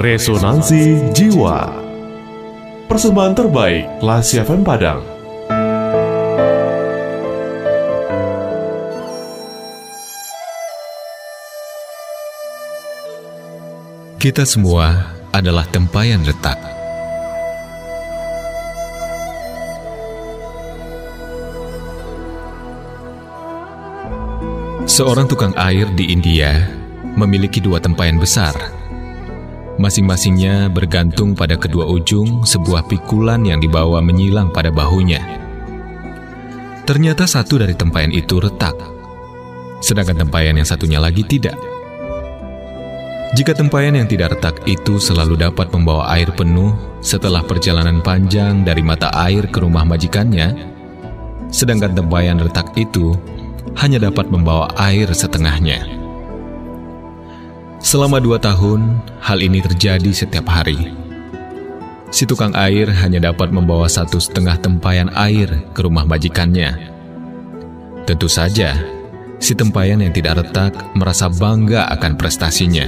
Resonansi Jiwa Persembahan terbaik Klasi FM Padang Kita semua adalah tempayan retak. Seorang tukang air di India memiliki dua tempayan besar. Masing-masingnya bergantung pada kedua ujung sebuah pikulan yang dibawa menyilang pada bahunya. Ternyata satu dari tempayan itu retak, sedangkan tempayan yang satunya lagi tidak. Jika tempayan yang tidak retak itu selalu dapat membawa air penuh setelah perjalanan panjang dari mata air ke rumah majikannya, sedangkan tempayan retak itu hanya dapat membawa air setengahnya. Selama dua tahun, hal ini terjadi setiap hari. Si tukang air hanya dapat membawa satu setengah tempayan air ke rumah majikannya. Tentu saja, si tempayan yang tidak retak merasa bangga akan prestasinya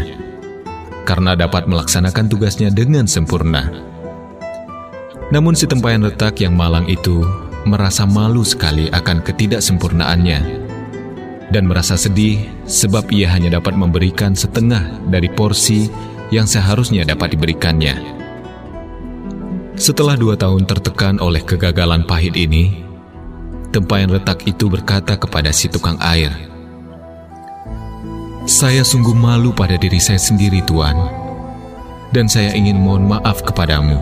karena dapat melaksanakan tugasnya dengan sempurna. Namun si tempayan retak yang malang itu merasa malu sekali akan ketidaksempurnaannya dan merasa sedih sebab ia hanya dapat memberikan setengah dari porsi yang seharusnya dapat diberikannya. Setelah dua tahun tertekan oleh kegagalan pahit ini, tempayan retak itu berkata kepada si tukang air, saya sungguh malu pada diri saya sendiri, Tuan. Dan saya ingin mohon maaf kepadamu.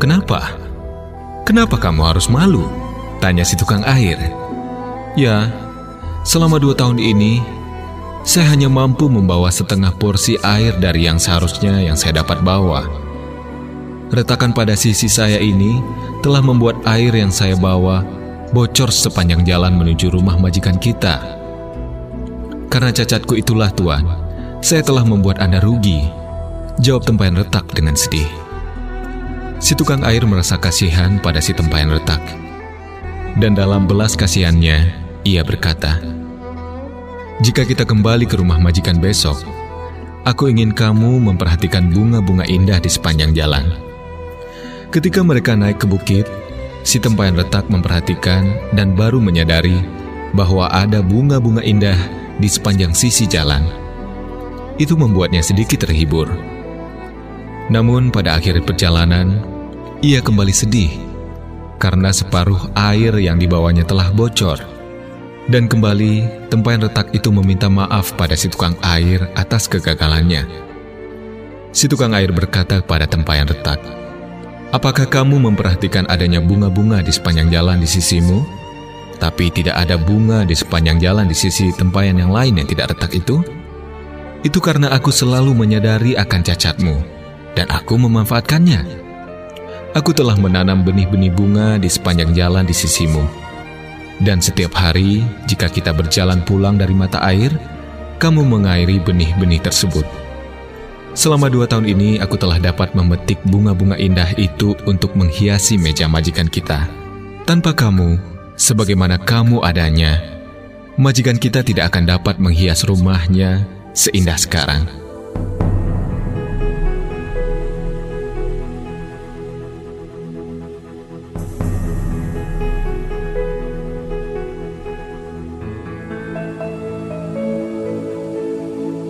Kenapa? Kenapa kamu harus malu? Tanya si tukang air. Ya, selama dua tahun ini, saya hanya mampu membawa setengah porsi air dari yang seharusnya yang saya dapat bawa. Retakan pada sisi saya ini telah membuat air yang saya bawa bocor sepanjang jalan menuju rumah majikan kita. Karena cacatku itulah Tuan, saya telah membuat Anda rugi. Jawab tempayan retak dengan sedih. Si tukang air merasa kasihan pada si tempayan retak. Dan dalam belas kasihannya, ia berkata, Jika kita kembali ke rumah majikan besok, aku ingin kamu memperhatikan bunga-bunga indah di sepanjang jalan. Ketika mereka naik ke bukit, si tempayan retak memperhatikan dan baru menyadari bahwa ada bunga-bunga indah di sepanjang sisi jalan. Itu membuatnya sedikit terhibur. Namun pada akhir perjalanan, ia kembali sedih karena separuh air yang dibawanya telah bocor. Dan kembali, tempayan retak itu meminta maaf pada si tukang air atas kegagalannya. Si tukang air berkata kepada tempayan retak, Apakah kamu memperhatikan adanya bunga-bunga di sepanjang jalan di sisimu? tapi tidak ada bunga di sepanjang jalan di sisi tempayan yang lain yang tidak retak itu? Itu karena aku selalu menyadari akan cacatmu, dan aku memanfaatkannya. Aku telah menanam benih-benih bunga di sepanjang jalan di sisimu. Dan setiap hari, jika kita berjalan pulang dari mata air, kamu mengairi benih-benih tersebut. Selama dua tahun ini, aku telah dapat memetik bunga-bunga indah itu untuk menghiasi meja majikan kita. Tanpa kamu, sebagaimana kamu adanya, majikan kita tidak akan dapat menghias rumahnya seindah sekarang.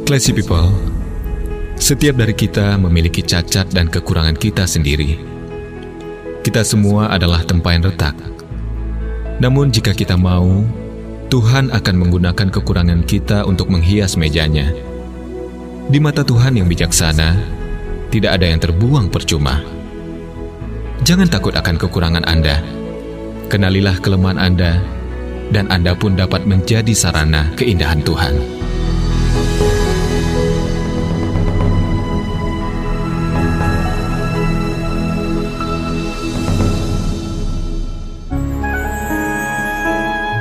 Classy people, setiap dari kita memiliki cacat dan kekurangan kita sendiri. Kita semua adalah tempayan retak namun jika kita mau, Tuhan akan menggunakan kekurangan kita untuk menghias mejanya. Di mata Tuhan yang bijaksana, tidak ada yang terbuang percuma. Jangan takut akan kekurangan Anda. Kenalilah kelemahan Anda, dan Anda pun dapat menjadi sarana keindahan Tuhan.